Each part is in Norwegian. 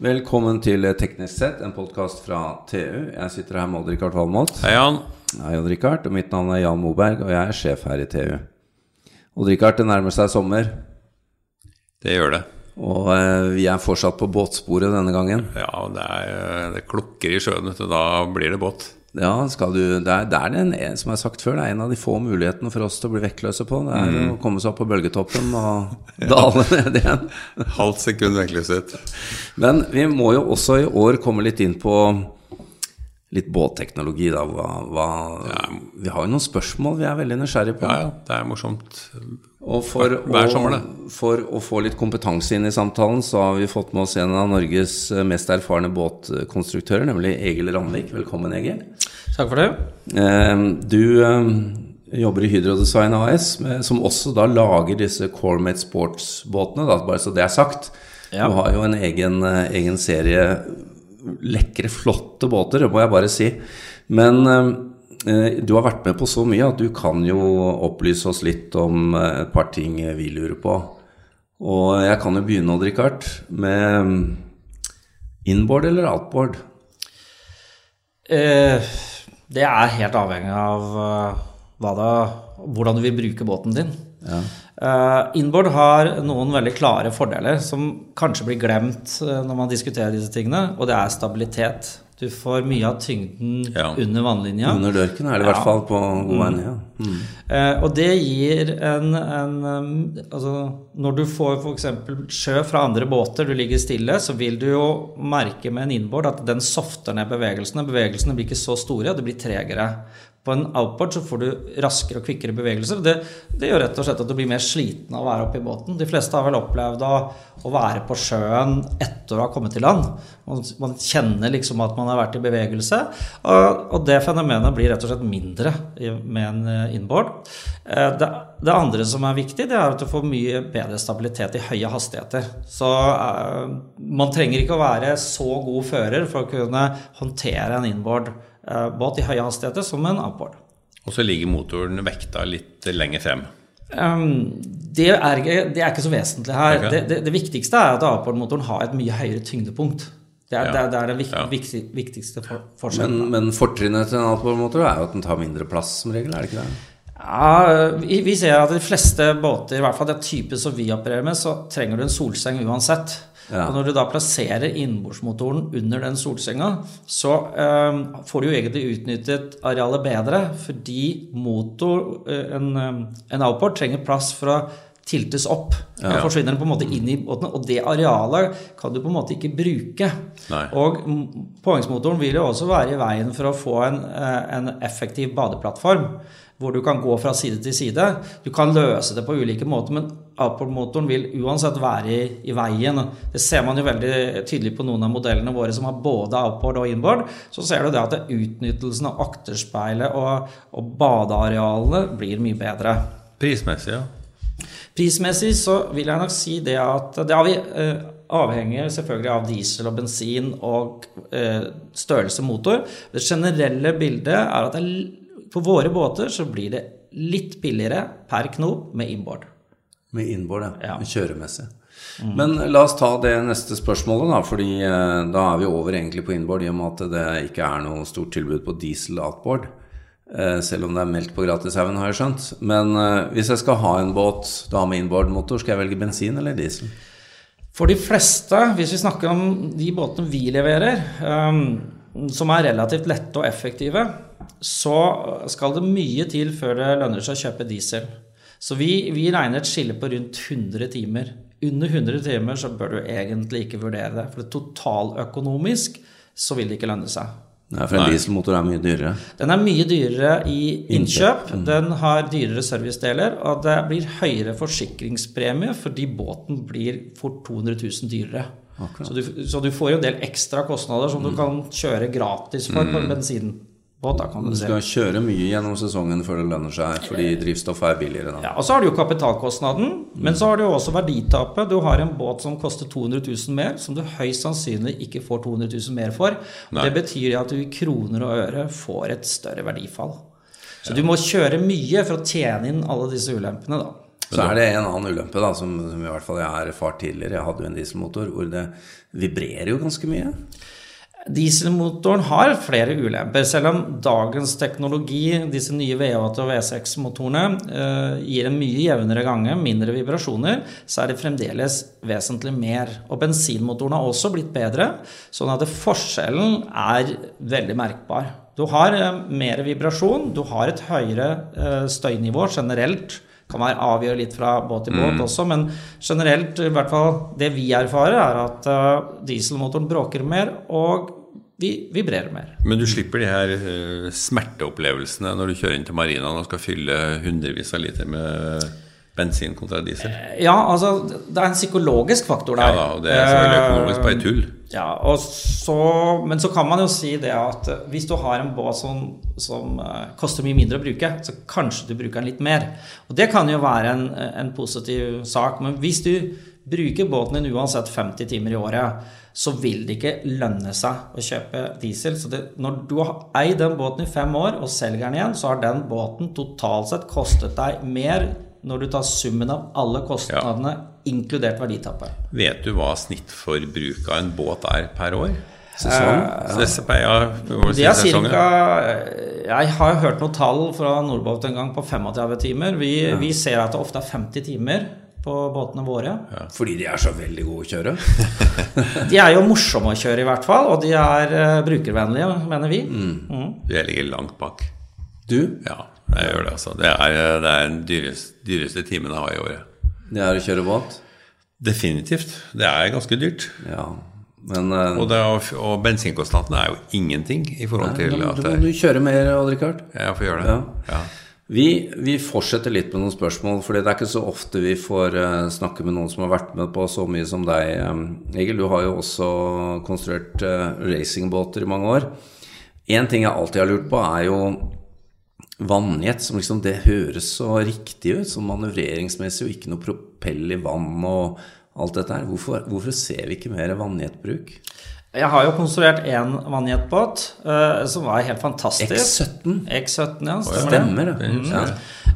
Velkommen til Teknisk sett, en podkast fra TU. Jeg sitter her med Odd-Rikard Valmot. Hei, Jan. Hei, Odd-Rikard. Og mitt navn er Jan Moberg, og jeg er sjef her i TU. Odd-Rikard, det nærmer seg sommer, Det gjør det. og eh, vi er fortsatt på båtsporet denne gangen. Ja, det, er, det klukker i sjøen, vet du. Da blir det båt. Ja, skal du, det er, det er den, som jeg har sagt før, det er en av de få mulighetene for oss til å bli vektløse på. Det er å komme seg opp på bølgetoppen og dale ned igjen. Halvt sekund vektløshet. Men vi må jo også i år komme litt inn på litt båtteknologi, da. Hva, hva, Vi har jo noen spørsmål vi er veldig nysgjerrige på. Ja, ja, det er morsomt. Og for Hver sommer, for å få litt kompetanse inn i samtalen, så har vi fått med oss en av Norges mest erfarne båtkonstruktører, nemlig Egil Randvik. Velkommen, Egil. Takk for det. Eh, Du eh, jobber i Hydrodesign AS, som også da lager disse Coremate Sports-båtene, bare så det er sagt. Ja. Du har jo en egen, eh, egen serie lekre, flotte båter, det må jeg bare si. Men eh, du har vært med på så mye at du kan jo opplyse oss litt om eh, et par ting vi lurer på. Og jeg kan jo begynne, Odd Rikard, med mm, inboard eller outboard? Eh, det er helt avhengig av eh, da, hvordan du vil bruke båten din. Eh, inboard har noen veldig klare fordeler som kanskje blir glemt eh, når man diskuterer disse tingene, og det er stabilitet. Du får mye av tyngden Ja. under vannlinja. Under dørken er det i hvert Ja. fall på god vei ned. Ja. Mm. Eh, og det gir en, en um, Altså, når du får f.eks. sjø fra andre båter, du ligger stille, så vil du jo merke med en inboard at den softer ned bevegelsene. Bevegelsene blir ikke så store, og det blir tregere. På en outboard så får du raskere og kvikkere bevegelser. Det, det gjør rett og slett at du blir mer sliten av å være oppe i båten. De fleste har vel opplevd å, å være på sjøen etter å ha kommet til land. Man, man kjenner liksom at man har vært i bevegelse. Og, og det fenomenet blir rett og slett mindre med en eh, inboard. Eh, Det, det andre som er viktig, det er at du får mye bedre stabilitet i høye hastigheter. Så eh, man trenger ikke å være så god fører for å kunne håndtere en inboard-båt i høye hastigheter som en outboard. Og så ligger motoren vekta litt lenger frem. Um, det, er det er ikke så vesentlig her. Okay. Det, det, det viktigste er at outboard-motoren har et mye høyere tyngdepunkt. Det er, Ja. det er, det er den vik, Ja. viktig, viktigste for, Men, forskjellen. men fortrinnet til en outboard-motor er jo at den tar mindre plass som regel, er det ikke det? Ja, vi, vi ser at de fleste båter, i hvert fall den type som vi opererer med, så trenger du en solseng uansett. Ja. Og når du da plasserer innbordsmotoren under den solsenga, så eh, får du jo egentlig utnyttet arealet bedre, fordi motor, eh, en, eh, en outboard trenger plass for å tiltes opp. Da forsvinner den på en måte inn i båten, og det arealet kan du på en måte ikke bruke. Nei. Og poengsmotoren påhengsmotoren vil jo også være i veien for å få en, eh, en effektiv badeplattform. Hvor du kan gå fra side til side. Du kan løse det på ulike måter, men Apple-motoren vil uansett være i, i veien. Det ser man jo veldig tydelig på noen av modellene våre som har både outboard og inboard. Så ser du det at utnyttelsen av akterspeilet og, og badearealene blir mye bedre. Prismessig, ja. Prismessig så vil jeg nok si det at det avhi- eh, avhenger selvfølgelig av diesel og bensin og eh, størrelse motor. Det generelle bildet er at det, er på våre båter så blir det litt billigere per knop med inboard. Med inboard, ja. Ja. Med kjøremessig. Men la oss ta det neste spørsmålet, da. Fordi eh, da er vi over egentlig på inboard, i og med at det ikke er noe stort tilbud på diesel outboard. Eh, selv om det er meldt på Gratishaugen, har jeg skjønt. Men eh, hvis jeg skal ha en båt da med inboard-motor, skal jeg velge bensin eller diesel? For de fleste, hvis vi snakker om de båtene vi leverer, um, som er relativt lette og effektive, så skal det mye til før det lønner seg å kjøpe diesel. Så vi, vi regner et skille på rundt 100 timer. Under 100 timer så bør du egentlig ikke vurdere det. For totaløkonomisk så vil det ikke lønne seg. Nei, for en Nei. dieselmotor er mye dyrere. Den er mye dyrere i innkjøp. Innkjøp, Den har dyrere servicedeler, og det blir høyere forsikringspremie fordi båten blir fort 200 000 dyrere. Så du, så du får jo en del ekstra kostnader som du kan kjøre gratis for på en. Da kan Du skal kjøre mye gjennom sesongen før det lønner seg, fordi drivstoffet er billigere da. Ja, og så har du jo kapitalkostnaden, men så har du jo også verditapet. Du har en båt som koster 200 000 mer, som du høyst sannsynlig ikke får 200 000 mer for. Nei. det betyr at du i kroner og øre får et større verdifall. Så du må kjøre mye for å tjene inn alle disse ulempene, da. Så er det en annen ulempe, da, som, som i hvert fall jeg har erfart tidligere. Jeg hadde jo en dieselmotor hvor det vibrerer jo ganske mye. Dieselmotoren har flere ulemper, selv om dagens teknologi, disse nye V8 og V6-motorene, eh, gir en mye jevnere gange, mindre vibrasjoner, så er det fremdeles vesentlig mer. Og bensinmotoren har også blitt bedre, sånn at forskjellen er veldig merkbar. Du har eh, mer vibrasjon, du har et høyere eh, støynivå generelt kan være avgjøre litt fra båt til båt mm. også, men generelt, i hvert fall det vi erfarer, er at uh, dieselmotoren bråker mer, og vi vibrerer mer. Men du slipper de her uh, smerteopplevelsene når du kjører inn til marinaen og skal fylle hundrevis av liter med bensin kontra diesel? Ja, altså det er en psykologisk faktor der. Ja da, og det er selvfølgelig økonomisk bare tull. Ja, så, men så kan man jo si det at eh, hvis du har en båt som, som uh, koster mye mindre å bruke, så kanskje du bruker den litt mer. Og det kan jo være en, en positiv sak. Men hvis du bruker båten din uansett 50 timer i året, så vil det ikke lønne seg å kjøpe diesel. Så det, når du har eid den båten i fem år og selger den igjen, så har den båten totalt sett kostet deg mer når du tar summen av alle kostnadene, ja. inkludert verditappet. Vet du hva snittforbruk av en båt er per år? Sesong? Eh, ja. det er cirka Jeg har hørt noen tall fra Nordbåt en gang på 35 timer. Vi, ja. vi ser at det ofte er 50 timer på båtene våre. Ja. Fordi de er så veldig gode å kjøre? de er jo morsomme å kjøre, i hvert fall. Og de er uh, brukervennlige, mener vi. Mm. Mm. Jeg ligger langt bak. Du? Ja, jeg gjør det. altså. Det er, det er den dyreste, dyreste timen jeg har i året. Det er å kjøre båt? Definitivt. Det er ganske dyrt. Ja, men, uh, og, er, og bensinkostnadene er jo ingenting i forhold nei, til at Du må kjøre mer, Odd-Rikard. Ja, får gjøre det. Ja. Ja. Vi, vi, fortsetter litt med noen spørsmål, for det er ikke så ofte vi får uh, snakke med noen som har vært med på så mye som deg, Egil. Du har jo også konstruert racingbåter i mange år. Én ting jeg alltid har lurt på, er jo vannjet, som liksom det høres så riktig ut, som manøvreringsmessig, og ikke noe propell i vann og alt dette her. Hvorfor, hvorfor ser vi ikke mer vannjetbruk? Jeg har jo konstruert én vannjetbåt uh, som var helt fantastisk. X17? X17, ja, stemmer, stemmer det. Mm. Ja.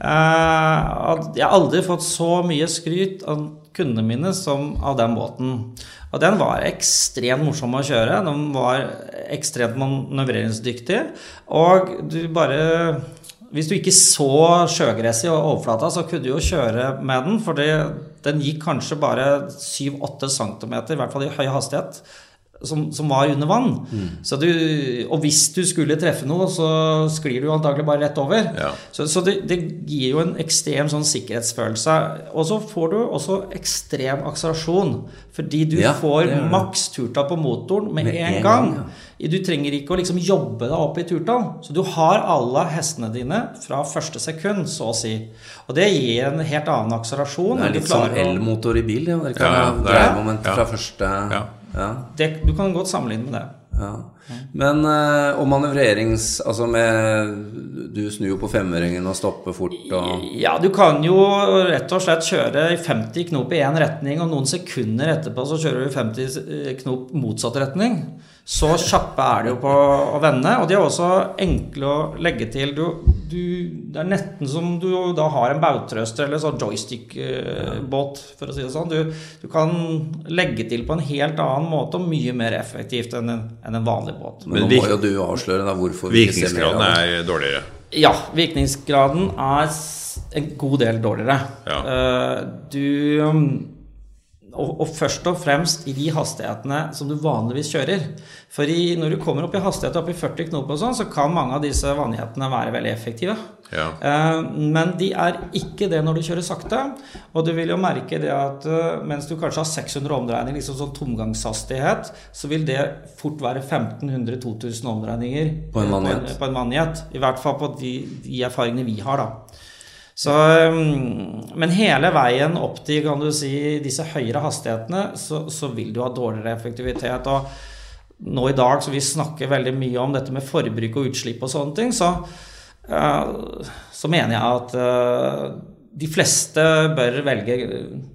Uh, jeg har aldri fått så mye skryt av kundene mine som av den båten. Og den var ekstremt morsom å kjøre. Den var ekstremt manøvreringsdyktig. Og du bare hvis du ikke så sjøgress i overflata, så kunne du jo kjøre med den. For den gikk kanskje bare 7-8 cm, i hvert fall i høy hastighet som, som, var under vann. Mm. Du, og hvis du skulle treffe noe, så sklir du antagelig bare rett over. Ja. Så, så det, det, gir jo en ekstrem sånn sikkerhetsfølelse. Og så får du også ekstrem akselerasjon. Fordi du ja, får maks turtall på motoren med, med en, en, gang. gang ja. Du trenger ikke å liksom jobbe deg opp i turtall. Så du har alle hestene dine fra første sekund, så å si. Og det gir en helt annen akselerasjon. Det er litt som elmotor i bil. Ja. Det kan ja, ja, dreiemoment fra første ja. Ja. Det, du kan godt sammenligne med det. Ja. Men eh, og manøvrerings Altså med Du snur jo på femøringen og stopper fort og Ja, du kan jo rett og slett kjøre i 50 knop i én retning, og noen sekunder etterpå så kjører du 50 knop motsatt retning. Så kjappe er de jo på å vende, og de er også enkle å legge til. Du, du, det er nesten som du da har en bautrøster eller sånn joystick-båt, for å si det sånn. Du, du, kan legge til på en helt annen måte og mye mer effektivt enn en, enn en vanlig båt. Men nå må jo du avsløre da hvorfor Virkningsgraden er dårligere. Ja, virkningsgraden er en god del dårligere. Ja. Eh, du og, og, først og fremst i de hastighetene som du vanligvis kjører. For i, når du kommer opp i hastighet opp i 40 knop og sånn, så kan mange av disse vanlighetene være veldig effektive. Ja. Eh, men de er ikke det når du kjører sakte. Og du vil jo merke det at uh, mens du kanskje har 600 omdreininger, liksom sånn tomgangshastighet, så vil det fort være 1500-2000 omdreininger på en vanlighet, På en, vannjet. I hvert fall på de, de erfaringene vi har, da. Så, um, men hele veien opp til kan du si, disse høyere hastighetene, så, så, vil du ha dårligere effektivitet. Og nå i dag, så vi snakker veldig mye om dette med forbruk og utslipp og sånne ting, så, uh, så mener jeg at uh, de fleste bør velge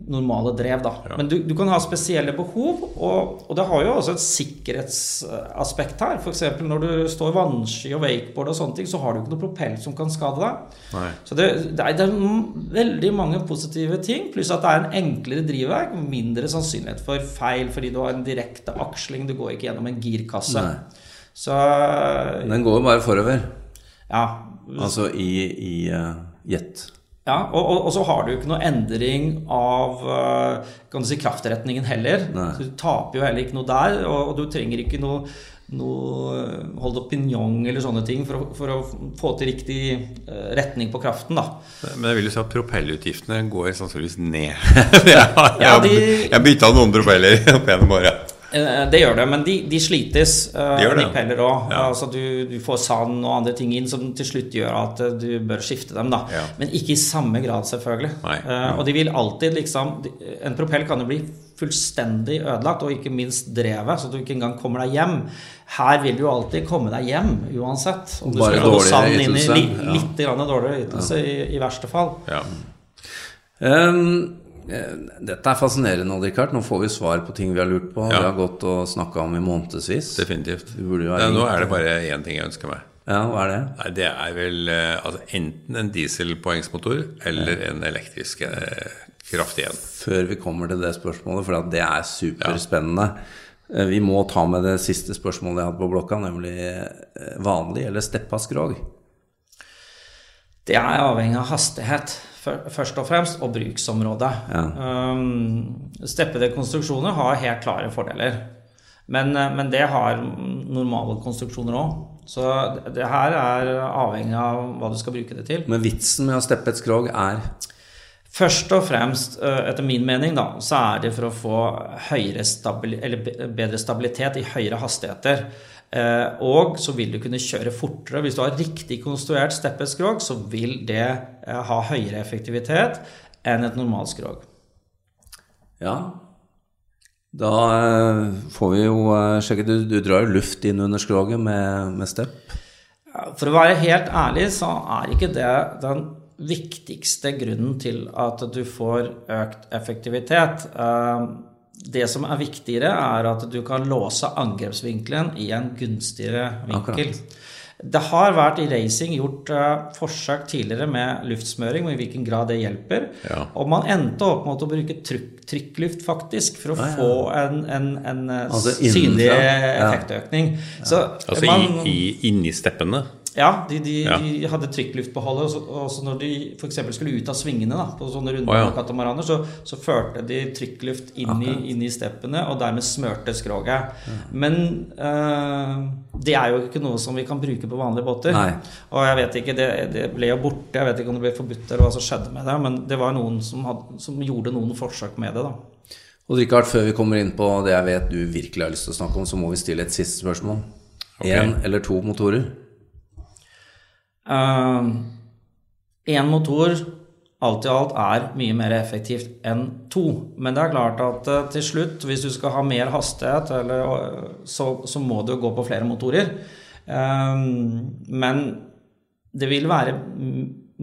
normale drev, da. Ja. Men du, du, kan ha spesielle behov, og, og, det har jo også et sikkerhetsaspekt her. F.eks. når du står vannski og wakeboard og sånne ting, så har du ikke noe propell som kan skade deg. Nei. Så det, det, er, det, er, veldig mange positive ting, pluss at det er en enklere drivverk. Mindre sannsynlighet for feil fordi du har en direkte aksling, du går ikke gjennom en girkasse. Nei. Så Den går jo bare forover. Ja. Altså i, i uh, jet. Ja, og, og, og, så har du ikke noe endring av uh, kan du si, kraftretningen heller. Nei. Så du taper jo heller ikke noe der, og, og du trenger ikke noe, noe hold opinion eller sånne ting for å, for å få til riktig uh, retning på kraften. da. Men jeg vil jo si at propellutgiftene går sannsynligvis ned. jeg jeg, Ja, jeg bytta noen propeller opp gjennom året. Eh, Det gjør det, men de, de slites. Uh, De gjør det. Òg. Ja. Altså du, du får sand og andre ting inn som til slutt gjør at eh, du bør skifte dem. da. Ja. Men ikke i samme grad, selvfølgelig. Nei. Eh, og de vil alltid liksom En propell kan jo bli fullstendig ødelagt, og ikke minst drevet, så du ikke engang kommer deg hjem. Her vil du jo alltid komme deg hjem uansett. Om du Bare dårligere sand inn i ytelse, Litt, ja. litt grann dårligere ytelse, i, i verste fall. Ja. Um, eh, dette er fascinerende, Odd-Rikard. Nå får vi svar på ting vi har lurt på. Ja. Vi har gått og snakka om i månedsvis. Definitivt. Nei, nå er det bare én ting jeg ønsker meg. Ja, hva er det? Nei, Det er vel eh, altså, enten en dieselpoengsmotor eller en elektrisk eh, kraft igjen. Før vi kommer til det spørsmålet, for det er superspennende. Eh, Vi må ta med det siste spørsmålet jeg hadde på blokka, nemlig eh, vanlig eller steppa skrog. Det er avhengig av hastighet, først og fremst, og bruksområde. Um, steppede konstruksjoner har helt klare fordeler. Men, eh, men det har normale konstruksjoner òg. Så det- det her er avhengig av hva du skal bruke det til. Men vitsen med å steppe et skrog er Først og fremst, eh, etter min mening, da, så er det for å få bedre stabilitet i høyere hastigheter. Eh, Og så vil du kunne kjøre fortere. Hvis du har riktig konstruert steppeskrog, så vil det eh, ha høyere effektivitet enn et normalt skrog. Ja. Da eh, får vi jo sjekke Du, du drar jo luft inn under skroget med, med stepp. For å være helt ærlig så er ikke det den viktigste grunnen til at du får økt effektivitet. Det som er viktigere, er at du kan låse angrepsvinkelen i en gunstigere vinkel. Det har vært i racing gjort uh, forsøk tidligere med luftsmøring, og i hvilken grad det hjelper. Ja. Og man endte opp med å bruke trykk, trykkluft, faktisk, for å få en, en, en Altså synlig innenfra, ja. effektøkning. Så Altså man- i, i, inni steppene. Ja, de, de, Ja. de hadde trykkluftbeholder. Og så, og så når de f.eks. skulle ut av svingene da, på sånne runde oh, ja. katamaraner, så, så førte de trykkluft inn i, inn i steppene, og dermed smørte skroget. Men eh, det er jo ikke noe som vi kan bruke på vanlige båter. Nei. Og jeg vet ikke, det, det ble jo borte, jeg vet ikke om det ble forbudt eller hva som skjedde med det, men det var noen som, hadde, som gjorde noen forsøk med det, da. Og Richard, før vi kommer inn på det jeg vet du virkelig har lyst til å snakke om, så må vi stille et siste spørsmål. Én eller to motorer? Én motor alt i alt er mye mer effektivt enn to. Men det er klart at eh, til slutt, hvis du skal ha mer hastighet, eller, så, så må du gå på flere motorer. Eh, men det vil være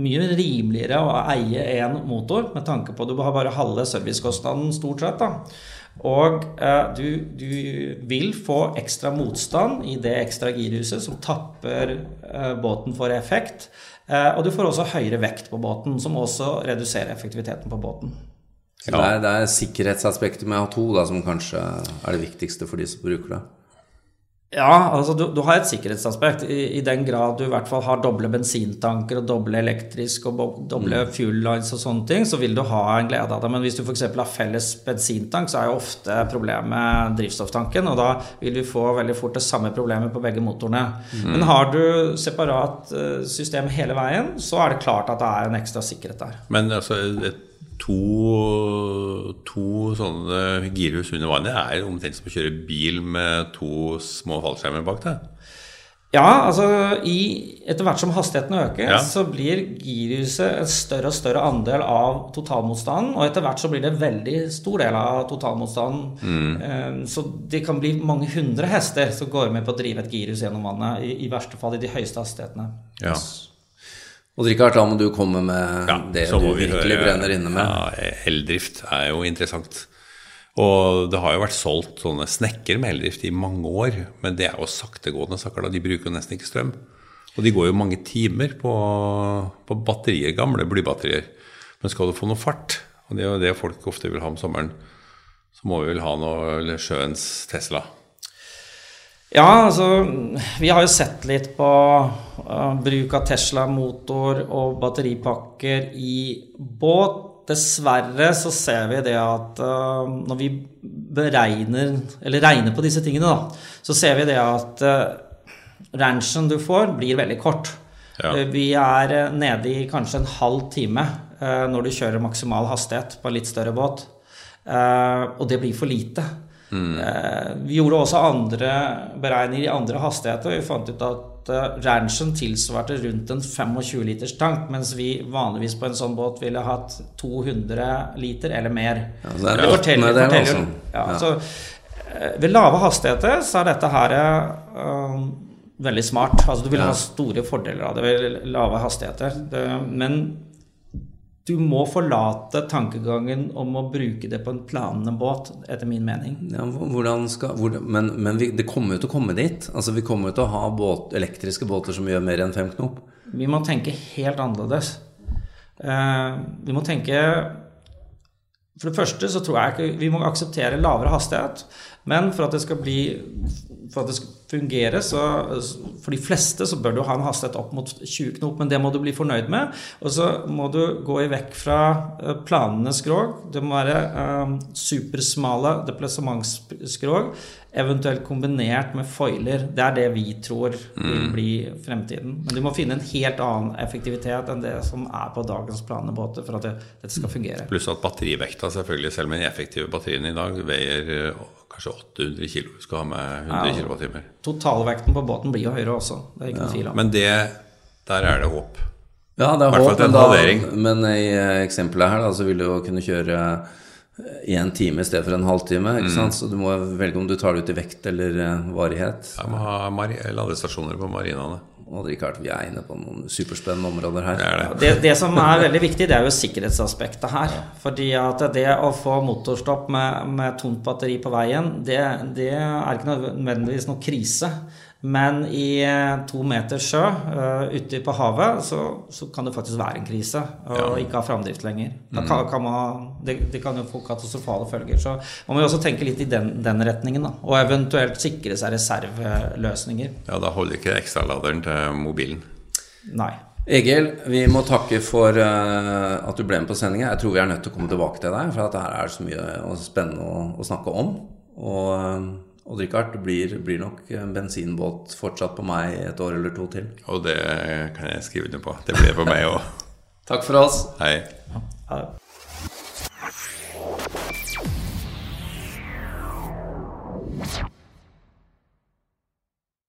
mye rimeligere å eie én motor, med tanke på at du har bare halve servicekostnaden stort sett. da. Og eh, du, du vil få ekstra motstand i det ekstra girhuset som tapper eh, båten for effekt. Eh, og du får også høyere vekt på båten, som også reduserer effektiviteten på båten. Så det, er, det er sikkerhetsaspektet med å ha to da, som kanskje er det viktigste for de som bruker det. Ja, altså du, du har et sikkerhetsaspekt i, i den grad du i hvert fall har doble bensintanker og doble elektrisk og doble doble fuel lines og sånne ting, så vil du ha en glede av det. Men hvis du f.eks. har felles bensintank, så er jo ofte problemet drivstofftanken, og da vil vi få veldig fort det samme problemet på begge motorene. Men har du separat eh, system hele veien, så er det klart at det er en ekstra sikkerhet der. Men altså et, to, to sånne girhus under vannet er omtrent som å kjøre bil med to små fallskjermer bak deg. Ja, altså i, etter hvert som hastigheten øker, Ja. så blir girhuset en større og større andel av totalmotstanden. Og etter hvert så blir det en veldig stor del av totalmotstanden. Mm. Så det kan bli mange hundre hester som går med på å drive et girhus gjennom vannet, i, i verste fall i de høyeste hastighetene. Ja. Og Richard, da må du komme med Ja, det du vi virkelig høre- brenner inne med. Ja, eldrift er jo interessant. Og det har jo vært solgt sånne snekker med eldrift i mange år, men det er jo saktegående saker. da, De bruker jo nesten ikke strøm. Og de går jo mange timer på, på batterier, gamle blybatterier. Men skal du få noe fart, og det er jo det folk ofte vil ha om sommeren, så må vi vel ha noe eller sjøens Tesla. Ja, altså Vi har jo sett litt på uh, bruk av Tesla-motor og batteripakker i båt. Dessverre så ser vi det at uh, når vi beregner, eller regner på disse tingene, da, så ser vi det at uh, ranchen du får, blir veldig kort. Ja. Vi er nede i kanskje en halv time når du kjører maksimal hastighet på en litt større båt. Og det blir for lite. Eh, Vi gjorde også andre beregninger i andre hastigheter. og Vi fant ut at eh, ranchen tilsvarte rundt en 25 liters tank, mens vi vanligvis på en sånn båt ville hatt 200 liter eller mer. Ja, så det er Det forteller- det forteller-. Ja, Ja. Så eh, ved lave hastigheter så er dette her eh, veldig smart. Altså du vil ha store fordeler av det ved lave hastigheter. Det, men du må forlate tankegangen om å bruke det på en planende båt, etter min mening. Ja, skal, hvor, men men vi, det kommer jo til å komme dit. Altså, vi kommer jo til å ha båt, elektriske båter som gjør mer enn fem knop. Vi må tenke helt annerledes. Uh, vi må tenke For det første så tror jeg ikke vi må akseptere lavere hastighet. Men for at det skal bli For at det skal fungere, så for de fleste så bør du ha en hastighet opp mot 20 knop, men det må du bli fornøyd med. Og så må du gå i vekk fra eh, planende skrog. Det må være eh, supersmale deplassementsskrog, eventuelt kombinert med foiler. Det er det vi tror vil bli fremtiden. Men du må finne en helt annen effektivitet enn det som er på dagens planende båter for at det, dette skal fungere. Pluss at batterivekta, selvfølgelig, selv med de effektive batteriene i dag, veier eh, kanskje 800 kg. Du skal ha med 100 Ja. kWt. Totalvekten på båten blir jo høyere også. Det er ikke noe tvil om. Men det, der er det håp. Ja, det er håp, men, da, men i eh, eksempelet her da, så vil du jo kunne kjøre i en time i stedet for en halvtime. Mm. ikke sant? Så du må velge om du tar det ut i vekt eller eh, varighet. Jeg må ha ladestasjoner på marinaene. Og Rikard, vi er inne på noen superspennende områder her. Det er det. Det, det som er veldig viktig, det er jo sikkerhetsaspektet her. Fordi at det å få motorstopp med, med tomt batteri på veien, det, det er ikke nødvendigvis noe krise. Men i eh, to meter sjø eh, ute på havet, så, så kan det faktisk være en krise. Og ikke ha framdrift lenger. Da kan, kan man, det, det kan jo få katastrofale følger. Så man må jo også tenke litt i den, den retningen. Da. Og eventuelt sikre seg reserveløsninger. Ja, da holder ikke ekstraladeren til mobilen. Nei. Egil, vi må takke for eh, at du ble med på sendinga. Jeg tror vi er nødt til å komme tilbake til deg, for at her er det så mye spennende å, å snakke om. Og Odd-Rikard blir, blir, nok bensinbåt fortsatt på meg et år eller to til. Og det kan jeg skrive under på. Det blir det på meg òg. Takk for oss. Hei. Hei.